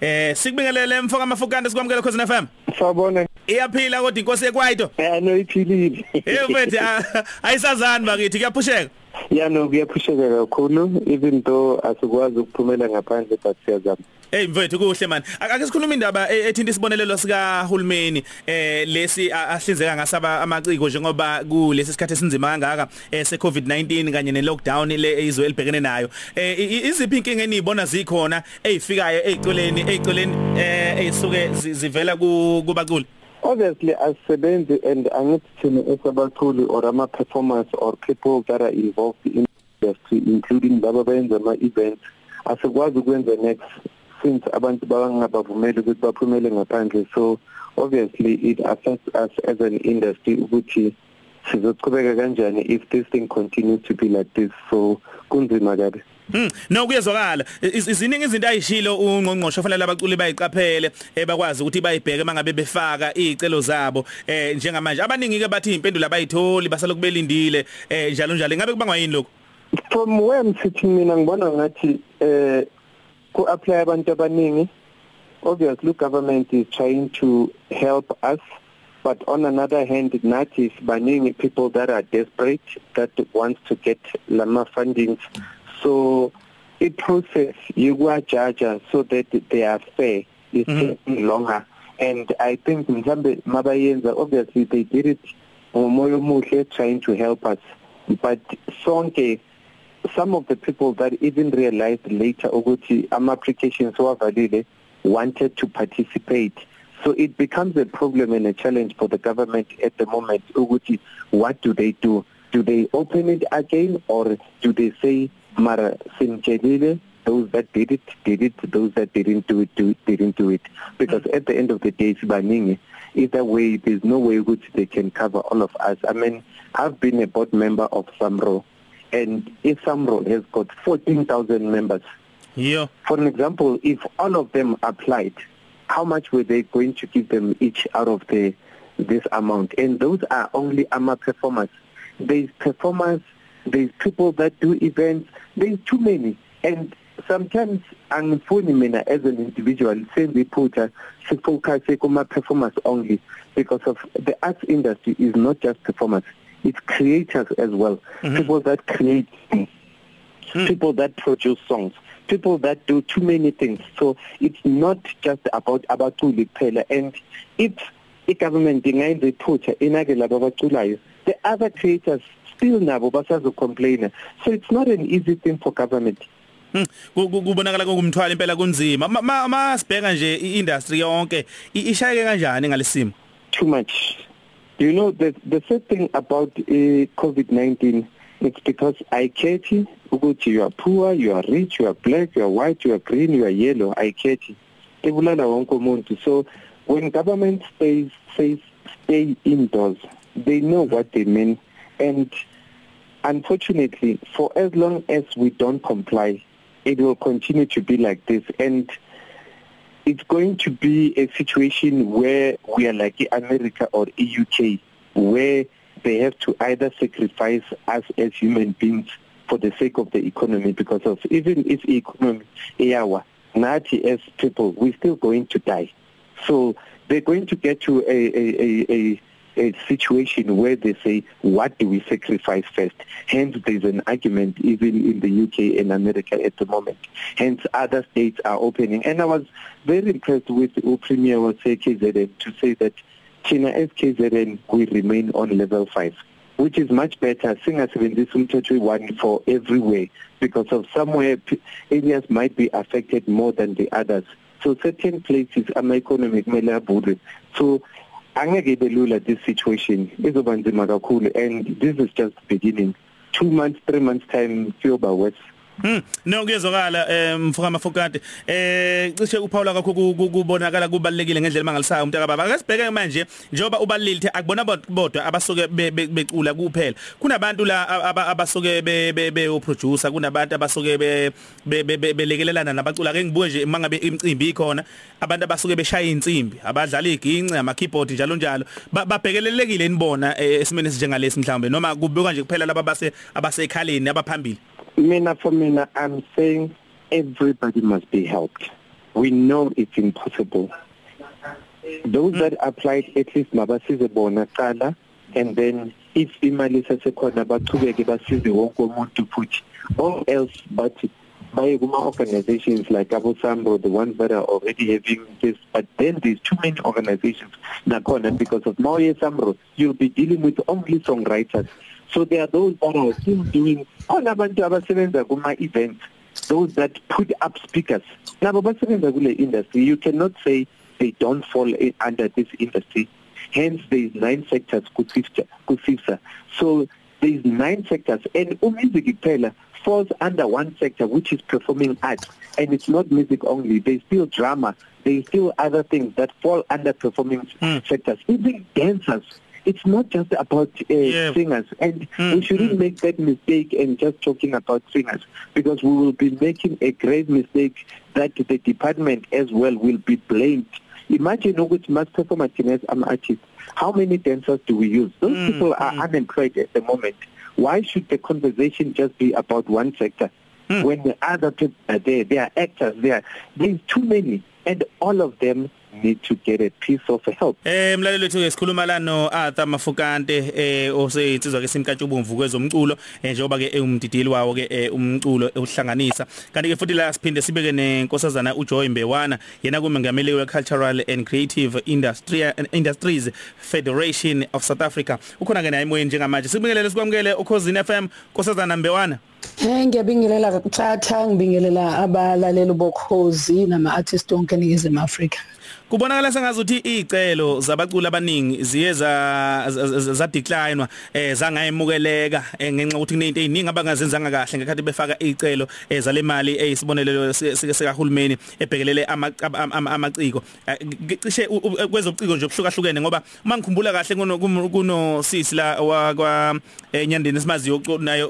Eh sikubingelele mfoka amafukande sikwamukela Khosi FM. Sawubona. Iyaphila kodwa inkosi ekwaito. Eh no iphilile. Eh mfethu ayisazani bakithi kuyaphusheka. Ya no kuyaphusheka kakhulu even though asikwazi ukuphumela ngaphandle but siyazama. Hey mfethu kuhle man. Ake sikhuluma indaba e, ethinta isibonelelo sika hulumeni eh lesi ahlinzeka ngasaba amaciko njengoba kulesi sikhathi esinzima kangaka eh se COVID-19 kanye ne lockdown le izwe elibhekene nayo. Eh iziphi inkinga enizibona zikhona ezifikayo ezicoleni ezicoleni eh ezisuke zivela kubaculi? Obviously asisebenzi and angithi thina esabaculi or ama performers or people that are involved in industry including laba benza ama events asikwazi ukwenza next since abantu bangabavumeli ukuthi baphumele ngaphandle. So obviously it affects us as an industry ukuthi sizochubeka kanjani if this thing continues to be like this. So kunzima kabi. Hmm no kuyezwakala. Iziningi izinto ayishilo ungqongqosho fanele abaculi bayiqaphele ebakwazi ukuthi bayibheke mangabe befaka izicelo zabo. Eh njengamanje abaningi ke bathi impendulo abayitholi basaloku belindile eh njalo njalo. Ngabe kubangwa yini lokho from where I'm sitting mina ngibona ngathi eh ku apply abantu abaningi obviously government is trying to help us but on another hand nathi baningi people that are desperate that wants to get lama fundings. So it process you judge so that they are fair is mm -hmm. taking longer. And i think mhlambe mabayenza obviously they did it ngomoya omuhle trying to help us. But sonke some of the people that even realized later ukuthi ama applications wavalile wanted to participate. So it becomes a problem and a challenge for the government at the moment ukuthi what do they do? Do they open it again or do they say mara simtshelile those that did it did it those that didn't do it do, didn't do it. Because mm. at the end of the day sibaningi either way there's no way which they can cover all of us. I mean i've been a board member of samro. And isamro has got 14000 members. Yeah for an example if all of them applied how much were they going to give them each out of the this amount? And those are only ama performers. There's performers there's people that do events there's too many. And sometimes angifuni mina as an individual sengiphutha sifocus kuma performers only because of the arts industry is not just performers. It's creators as well. Mm -hmm. people that create things mm. people that produce songs. People that do too many things. So it's not just about abaculi kuphela and if i-government ingayenza iphutha inake labo abaculayo the other creators still nabo basazocomplain so it's not an easy thing for government. Kubonakala kungumthwalo impela kunzima. Ma sibheka nje iindustry yonke ishayeke kanjani ngalesimo? Too much. You know the the sad thing about uh, covid-19 it's because i catchy ukuthi you are poor you are rich you are black you are white you are green you are yellow. I catchy ebulala wonke umuntu. So when government stays says stay indoors they know what they mean. And unfortunately for as long as we don't comply it will continue to be like this. And it's going to be a situation where we are like America or UK where they have to either sacrifice us as human beings for the sake of the economy because of even if the economy yawa nathi as people we're still going to die. So they're going to get to a a a, a a situation where they say what do we sacrifice first? Hence there's an argument even in the UK and America at the moment. Hence other states are opening. And I was very impressed with the premier was say KZN to say that China as KZN will remain on level 5 which is much better. Singasebenzisa umthetho one for everywhere because of somewhere areas might be affected more than the others. So certain places ama economy kumele avulwe so angeke belula this situation. Izoba nzima kakhulu and this is just beginning. 2 months 3 months time kuyoba worse. Hmm no kuyezwakala eh mfuka mafokade eh cishe uPaula kakhulu kubonakala kubalekile ngendlela mangalisaya umuntu akababa akasibheke manje njengoba ubalile ukuthi akubona bodwa abasuke becula kuphela. Kunabantu la abasuke be producer kunabantu abasuke be belekelelana nabacula ake ngibuke nje mangabe imicimbi ikhona abantu abasuke beshaya insimbi abadlala iginci ama keyboard njalo. Njalo babhekelelekile nibona eh, esimene sinjengalesi mhlawumbe. Noma kubukwa nje kuphela laba base abasekhaleni abaphambili. Mina for mina I'm saying everybody must be helped. we know it's impossible those mm. that applied at least mabasize bona qala and then if imali sesekhona bachubeke basize wonke umuntu futhi all else but baye kuma organizations like Abu Sambo the ones that are already having this but then there's too many organizations nakhona because of Mauye Samro you'll be dealing with only songwriters so there are those that are still doing khona abantu abasebenza kuma events those that put up speakers. Nabo basebenza kule industry you cannot say they don't fall in, under this industry. Hence there is nine sectors ku-FIFA ku-FIFA so there is nine sectors and umusic kuphela falls under one sector which is performing arts. And it's not music only there's still drama there's still other things that fall under performing mm. sectors. Even dancers it's not just about uh, yeah. singers and mm, we shouldn't mm. make that mistake and just talking about singers because we will be making a grave mistake that the department as well will be blamed imagine ukuthi mass performance as am artist how many dancers do we use those mm, people are mm. unemployed at the moment why should the conversation just be about one sector mm. when the other people are there they are actors there there's too many and all of them need to get a piece of help. Eh mlalelo wethu esikhuluma la no Arthur Mafukante eh oseyitsizwa ke simkatshubomvu kwezomculo eh njengoba ke umdidili wawo ke umculo uhlanganisa kanti ke futhi la siphinde sibeke nenkosazana uJoy Mbewana yena kumengameli we Cultural and Creative Industry Industries Federation of South Africa. Ukhona ke naye emoyeni njengamanje. Sibingelele sikwamukele ukhosini FM nkosazana Mbewana. Eh ngiyabingelela ukuthatha ngibingelela abalaleli bokhozi nama artists onke eNingizimu Afrika kubonakala sengazuthi izicelo zabaculi abaningi ziye za declinewa eh zangayemukeleka eh, ngenxa ukuthi kunezinto eziningi abangazenzanga kahle ngekhathi befaka izicelo eh, zale mali eyisibonelelo sika hulumeni ebhekelele amaciko eh, cishe kwezobuciko nje okuhlukahlukene ngoba uma ngikhumbula kahle kuno kuno sisi la kwa enyandeni simaziyo nayo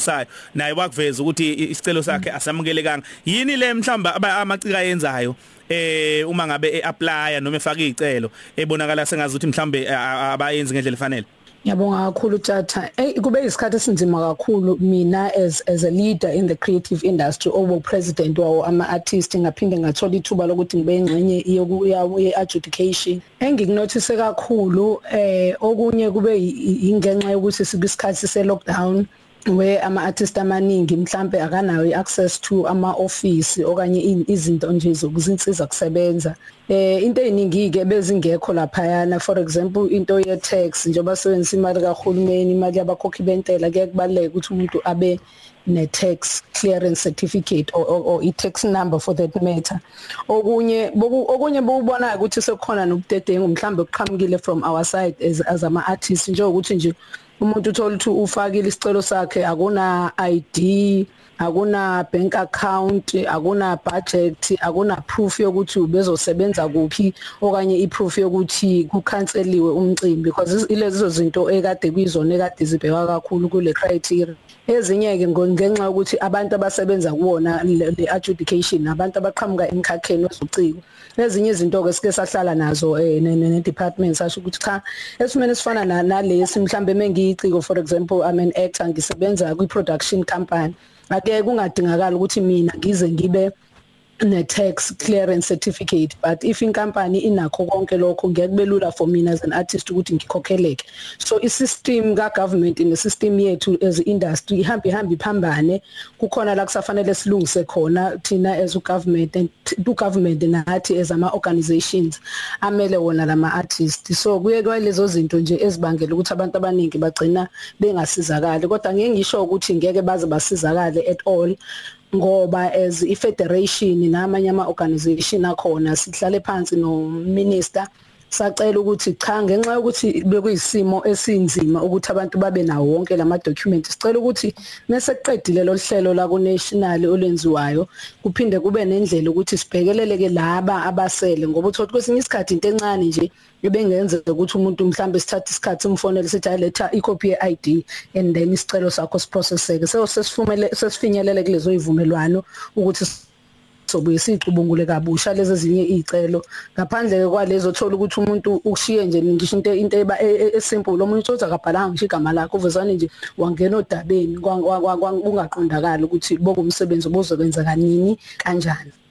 olingisayo naye wakuveza ukuthi isicelo sakhe asamukelekanga. Yini le mhlamba amacika yenzayo eh uma ngabe eapply noma efaka izicelo ebonakala sengazi ukuthi mhlambe abayenzi ngendlela efanele? Ngiyabonga kakhulu tata. Eh kube isikhathi esinzima kakhulu mina as as a leader in the creative industry obo president wawo ama artists ngaphinde ngathola ithuba lokuthi ngibe ingxenye yokuya adjudication. Engikunothise kakhulu eh okunye kube ingenxa yokuthi sibisikhathi se lockdown where ama artists amaningi mhlambe akanayo iaccess to ama office okanye izinto nje zokuzinsiza kusebenza. Eh into eziningi ke bezingekho lapha yana for example into ye tax njengoba sebenzisa imali kahulumeni imali yabakhokhi bentela kuye kubaleke ukuthi umuntu abe ne tax clearance certificate or, or, or i tax number for that matter. Okunye okunye bokubona ukuthi sekukhona nobudedengu mhlambe kuqhamukile from our side as, as ama artists njengokuthi nje umuntu uthola ukuthi ufakile isicelo sakhe akuna ID akuna bank account akuna budget akuna proof yokuthi ubezosebenza kuphi okanye iproof yokuthi kucanceliwe umcimbi because ilezo zinto ekade kuyizona ekade zibheka kakhulu kule criteria. Ezinye ke ngenxa yokuthi abantu abasebenza kuwona le adjudication abantu abaqhamuka emkhakheni wezuciko ezinye izinto ke sike sahlala nazo eh ne department sasho ukuthi cha esimene sifana nalesi mhlambe mengiyiciko for example I'm an actor ngisebenza kwi production company. Ake kungadingakala ukuthi mina ngize ngibe ne tax clearance certificate but if inkampani inakho konke lokho ngiyakubelula for mina as an artist ukuthi ngikhokheleke. So isystem ka government ne system yethu as industry ihamba ihamba iphambane. Kukhona la kusafanele silungise khona thina as u government and u government nathi as ama organizations amele wona lama artists so kuye kwalezo zinto nje ezibangela ukuthi abantu abaningi bagcina bengasizakali. Kodwa ngeke ngisho ukuthi ngeke baze basizakale at all. Ngoba as ifederation namanye ama organization akhona sihlale phansi no minister sacela ukuthi cha ngenxa yokuthi bekuyisimo esinzima ukuthi abantu babe nawo wonke lama documents sicela ukuthi mase kuqedile lo hlelo la ku national olenziwayo kuphinde kube nendlela ukuthi sibhekeleleke laba abasele ngoba uthothi kwesinye isikhathi into encane nje ebengenzeka ukuthi umuntu mhlambe sithatha isikhathi simfonele sithi aletha icopy yeID and then isicelo sakho siprocesseke so sesifinyelele kulezo ivumelwano ukuthi sobuye sicubungule kabusha lezi ezinye izicelo ngaphandle kwalezo thola ukuthi umuntu ukushiye nje ngisho into into esimple omuntu uthi akabhalanga ngisho igama lakhe uvezane nje wangena odabeni ungaqondakala ukuthi bokumsebenzi obuzobenza kanini kanjani Mm.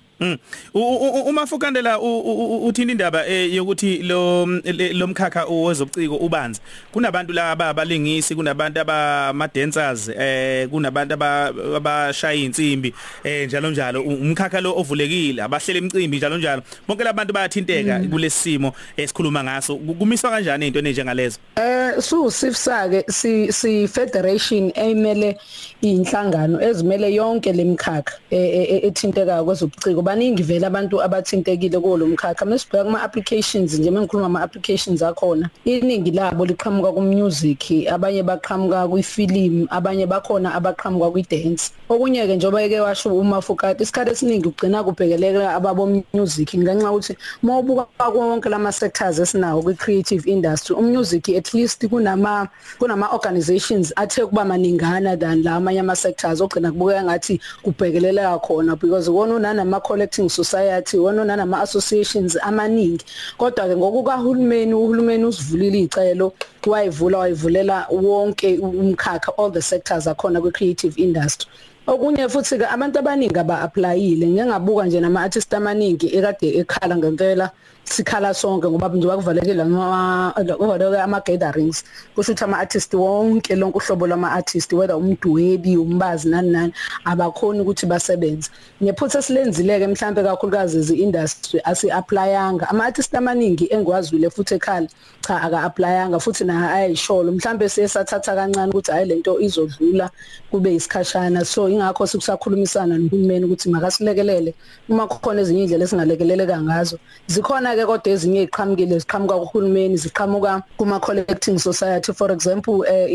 Uma fokandela uthini indaba eh, yokuthi lo lomkhakha owezobuciko ubanzi. Kunabantu la abalingisi kunabantu abama dancers eh kunabantu abashaya insimbi eh njalo njalo. Umkhakha lo ovulekile abahlela imicimbi njalo njalo. Bonke labantu bayathinteka mm. kulesimo esikhuluma ngaso. Kumiswa kanjani into enjengalezo eh su sifsake si si federation emele inhlangano ezimele yonke lemkhakha e, e, e, ethinteka kwezobuciko. Baningi vele abantu abathintekile kulo mkhakha. Mesibheka kuma applications nje mengikhuluma ama applications akhona iningi labo liqhamuka ku music abanye baqhamuka kwifilm abanye bakhona abaqhamuka kwi dance okunye ke njoba eke washo uma fokati isikhathi esiningi ugcina kubhekeleka ababo music ngenxa ukuthi mawubuka konke lama sectors esinawo kwi creative industry um music at least kunama kunama organizations athe kuba maningana than la amanye ama sectors ogcina kubukeka ngathi kubhekeleleka khona because wona unanama collecting society wona unanama associations amaningi. Kodwa ke ngokukahulumeni uhulumeni usivulile icelo wayivula wayivulela wonke umkhakha all the sectors akhona kwi creative industry. Okunye futhi ke abantu abaningi aba applyile ngeke ngabuka nje nama artists amaningi ekade ekhala ngempela. Sikhala sonke ngoba nje bakuvalekile ama ama gatherings kusho ukuthi ama artists wonke lonke uhlobo lwama artists whether umdwebi umbazi nani nani abakhoni ukuthi basebenze. Ngephutha silenzileke mhlambe kakhulukazi izi industry asi applyanga ama artists amaningi engwazwile futhi ekhala cha aka applyanga futhi na ayisholo mhlambe sesathatha kancane ukuthi hayi lento izodlula kube isikhashana so ingakho sikusakhulumisana nohulumeni ukuthi makasilekelele. Uma kukhona ezinye indlela esingalekeleleka ngazo zikhona ke kodwa ezinye iqhamukile ziqhamuka kuhulumeni ziqhamuka kuma collecting society. For example eh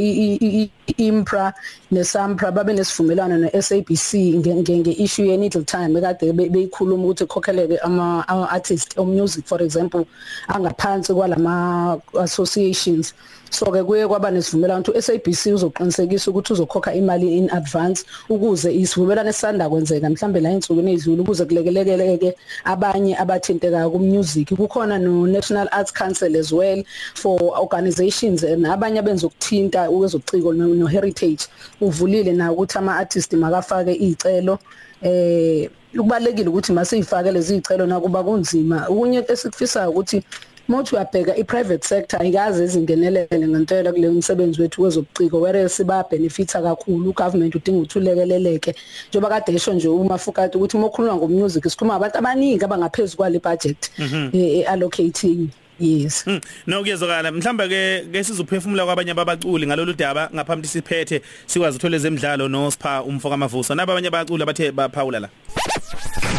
impra nesampra babe nesivumelano ne SABC ngenge issue ye needle time ekade beyikhuluma ukuthi khokheleke ama artists o music for example angaphansi kwalama associations. So ke kuye kwaba nesivumelano ukuthi SABC uzoqinisekisa ukuthi uzokhokha imali in advance ukuze isivumelano esanda kwenzeka mhlambe la insukwini ezidlule ukuze kulekeleleke abanye abathinteka ku music kukhona no National Arts Council as well for organizations nabanye abenza ukuthinta ukwezobuciko no heritage uvulile na ukuthi ama artists makafake izicelo eh kubalekile ukuthi masifake lezi zicelo nakuba kunzima. Ukunye esikufisayo ukuthi Mothi uyabheka iprivate sector ayikaze izingenelele ngempela kule umsebenzi wethu wezobuciko whereas ba benefita kakhulu ugovernment udinga uthulekeleleke njoba kade esho nje uma fukati ukuthi mokhuluma ngomusic sikhuluma abantu abaningi abangaphezulu kwale budget eh allocating Yes. Hmm. No kuyezokala mhlamba ke ke sizophefumula kwabanye abaculi ngalolu daba ngaphambi siphethe sikwazi uthola ezemidlalo no Sipha umfo kaMavuso nabanye abaculi abathe baphawula la.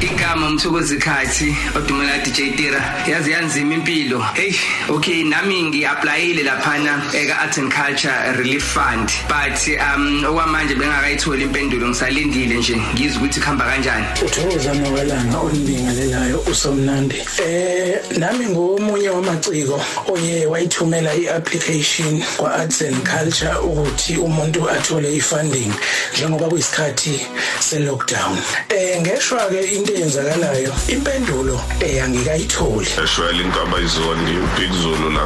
Igama umthokozi khathi odumela DJ Tira. Yazi yanzima impilo. Hey okay nami ngiapplyile laphana eka Art and Culture Relief Fund. But um okwamanje bengakayithola impendulo ngisalindile nje. Ngizwe ukuthi khamba kanjani. Uthokoza nokwelanga olibingelelayo usomnandi. Eh nami ngomunye wamaciko oye wayithumela iapplication kwa Arts and Culture ukuthi umuntu athole ifunding njengoba kuyisikhathi se lockdown eh ngeshwa ke into eyenzakalayo impendulo eyangikayitholi. Eshwele inkaba izoni big zulu la.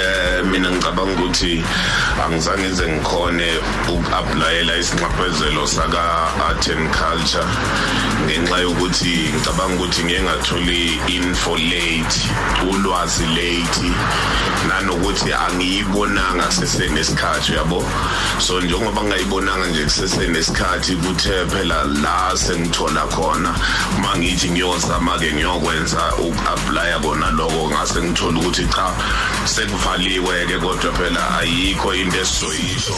Eh mina ngicabanga ukuthi angizange ngize ngikhone ukuapplyela isinxephezelo saka art and culture ngenxa yokuthi ngicabanga ukuthi ngeke ngatholi info late ulwazi late nanokuthi angiyibonanga sesenesikhathi yabo? So njengoba ngayibonanga nje kusesenesikhathi kuthe phela la sengithola khona uma ngithi ngiyozama ke ngiyokwenza uku-applya kona lokho. Ngase ngithola ukuthi cha sekuvaliwe ke kodwa phela ayikho into esizoyisho.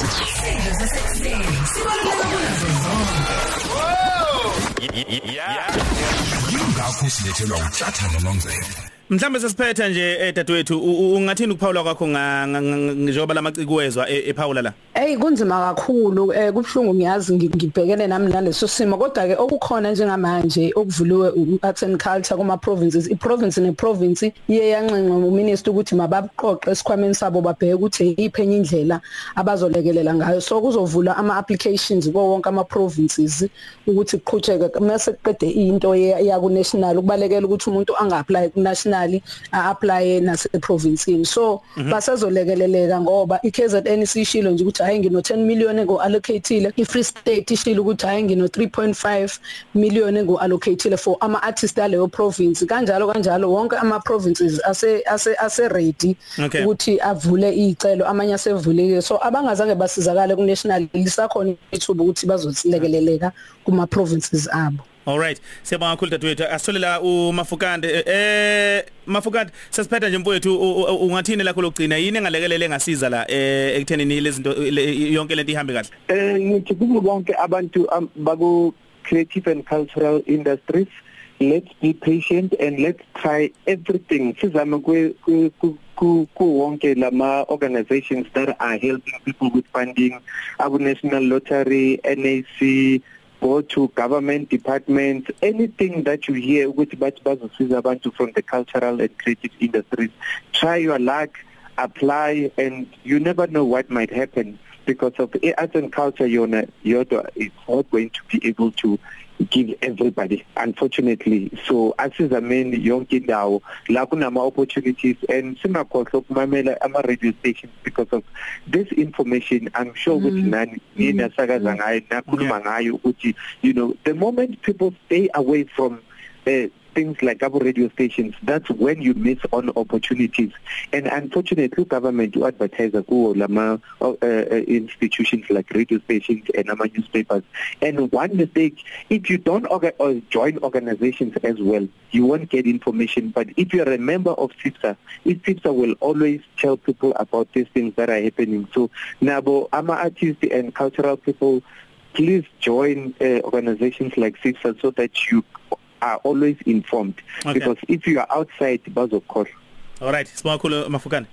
Yingakho silethelwa uthatha nononzelo Mhlambe sesiphetha nje edadewethu ungathini ukuphawula kwakho njengoba lamaciko wezwa ephawula la? Hey kunzima kakhulu eh kubhlungu ngiyazi ngibhekene nami naleso simo. Kodwa ke okukhona njengamanje okuvuliwe arts and culture kuma provinces i province ne province iye yanxenxa uminister ukuthi mabaqoqe esikhwameni sabo babheke ukuthi iphenye indlela abazolekelela ngayo. So kuzovula ama applications ko wonke ama provinces ukuthi kuqhutsheke. Mase kuqede into ya ku national ukubalekela ukuthi umuntu anga apply ku national nationally apply nase provinceini so basazolekeleleka ngoba iKZN sishilo nje ukuthi hayi ngino 10 million ngo allocatile iFree State ishilo ukuthi hayi ngino 3.5 million ngo allocatile for ama artists aleyo province. Kanjalo kanjalo wonke ama provinces ase ase ase ready Okay. ukuthi avule izicelo amanye asevulile so abangazange basizakale ku national lisakhona ithuba ukuthi bazosilekeleleka kuma provinces abo. Alright siyabonga kakhulu dadewethu. Asitholela uMafukande eh Mafukande sesiphetha nje mfowethu u- u- ungathini lakho lokugcina yini engalekelele engasiza la eh ekuthenini lezinto le- yonke lento ihambe kahle? Eh ngithi kubo bonke abantu am- baku creative and cultural industries. Let's be patient and let's try everything. Sizame ku ku- ku- ku ku wonke lama organizations that are helping people with funding. Abu national lottery NAC go to government departments anything that you hear ukuthi bathi bazosiza abantu from the cultural and creative industries try your luck apply and you never know what might happen. Because of arts and culture yona yodwa it's not going to be able to give everybody unfortunately. So asizameni yonke indawo la kunama opportunities and singakhohlwa ukumamela ama radio stations because of this information. I'm sure ukuthi nani nina sakaza ngayo nakhuluma ngayo ukuthi you know the moment people stay away from uh, things like our radio stations that's when you miss on opportunities. And unfortunately government you advertise kuwo lama uh, uh, institutions like radio stations and ama newspapers. And one mistake if you don't orga or join organizations as well you won't get information. But if you're a member of SIPSA SIPSA will always tell people about these things that are happening. So nabo ama artists and cultural people please join uh, organizations like SIPSA so that you are always informed. Okay. because if you are outside bazokhohlwa Alright sibonga kakhulu Mafukande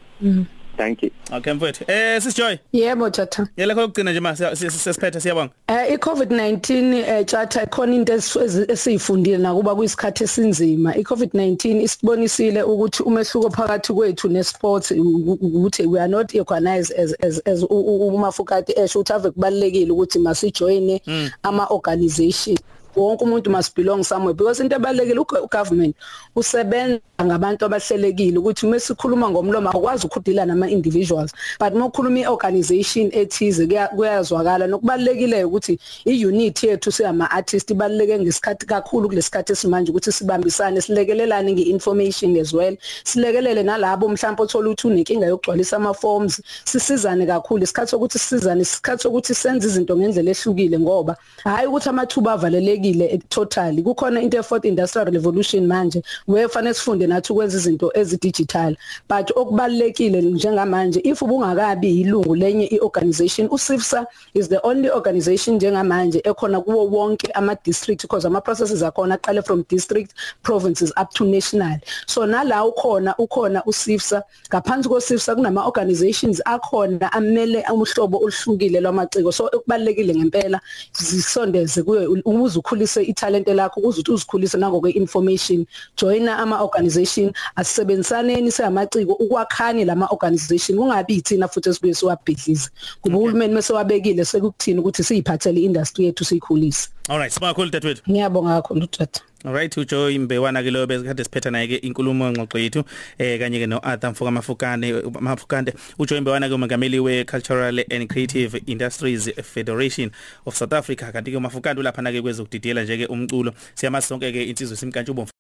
thank you. Okay mfowethu. Eh sisijoy yebo tata. Yelakho lokugcina nje ma siya- siya- sesiphetha siyabonga. Eh iCovid-19 eh tjatha khona into esi- esiyifundile nakuba kuyisikhathi esinzima. iCovid-19 isibonisile ukuthi umehluko phakathi kwethu nesports u- u- ukuthi we are not organized as as as u- u- umafukati esho ukuthi ave kubalekile ukuthi masijoine ama organization wonke umuntu must belong somewhere because into ebalekile ugovernment usebenza ngabantu abahlelekile ukuthi mesikhuluma ngomlomo akwazi ukudila nama individuals but mokhuluma iorganization ethize kuya- kuyazwakala. Nokubalekile ukuthi iunity yethu siyama artists ibaleke ngesikhathi kakhulu kulesikhathi esimanje ukuthi sibambisane silekelelane ngeinformation as well. Silekelele nalabo mhlawumbe othola ukuthi unenkinga yokugcwalisa ama forms sisizane kakhulu isikhathi sokuthi sisizane isikhathi sokuthi senze izinto ngendlela ehlukile ngoba hayi ukuthi amathuba avalelekile eh, totally. Kukhona into fourth industrial revolution manje wefanele sifunde nathi ukwenza izinto ezidigital but okubalekile njengamanje if ubungakabi ilungu lenye iorganization uSIFSA is the only organization njengamanje ekhona kuwo wonke ama district because ama processes akhona aqale from district provinces up to national. So nala ukhona ukhona uSIFSA ngaphansi koSIFSA kunama organizations akhona amele umhlobo oluhlukile lwamaciko. So okubalekile ngempela zisondeze kuye ukuze ukhulise italent lakho ukuze uthi uzikhulise nangokwe information joina ama organization asisebenzisaneni sayamaciko ukwakhani lama organization kungabi ithina futhi esibuye siwabhidlize. Kuba uhulumeni mase wabekile sekukuthina ukuthi siyiphathele industry yethu siyikhulise. Alright sibonga kakhulu dadewethu ngiyabonga kakhulu tata Alright uJoy Imbewana ke lo besikade siphetha naye ke inkulumo ngxoxo yethu eh kanye ke no Arthur Mfoka Mafukane Mafukande uJoy Imbewana ke umongameli we Cultural and Creative Industries Federation of South Africa. Kanti ke Mafukande ulapha na ke kwezokudidiyela nje ke umculo. Siyama sonke ke insizwe simkantshubo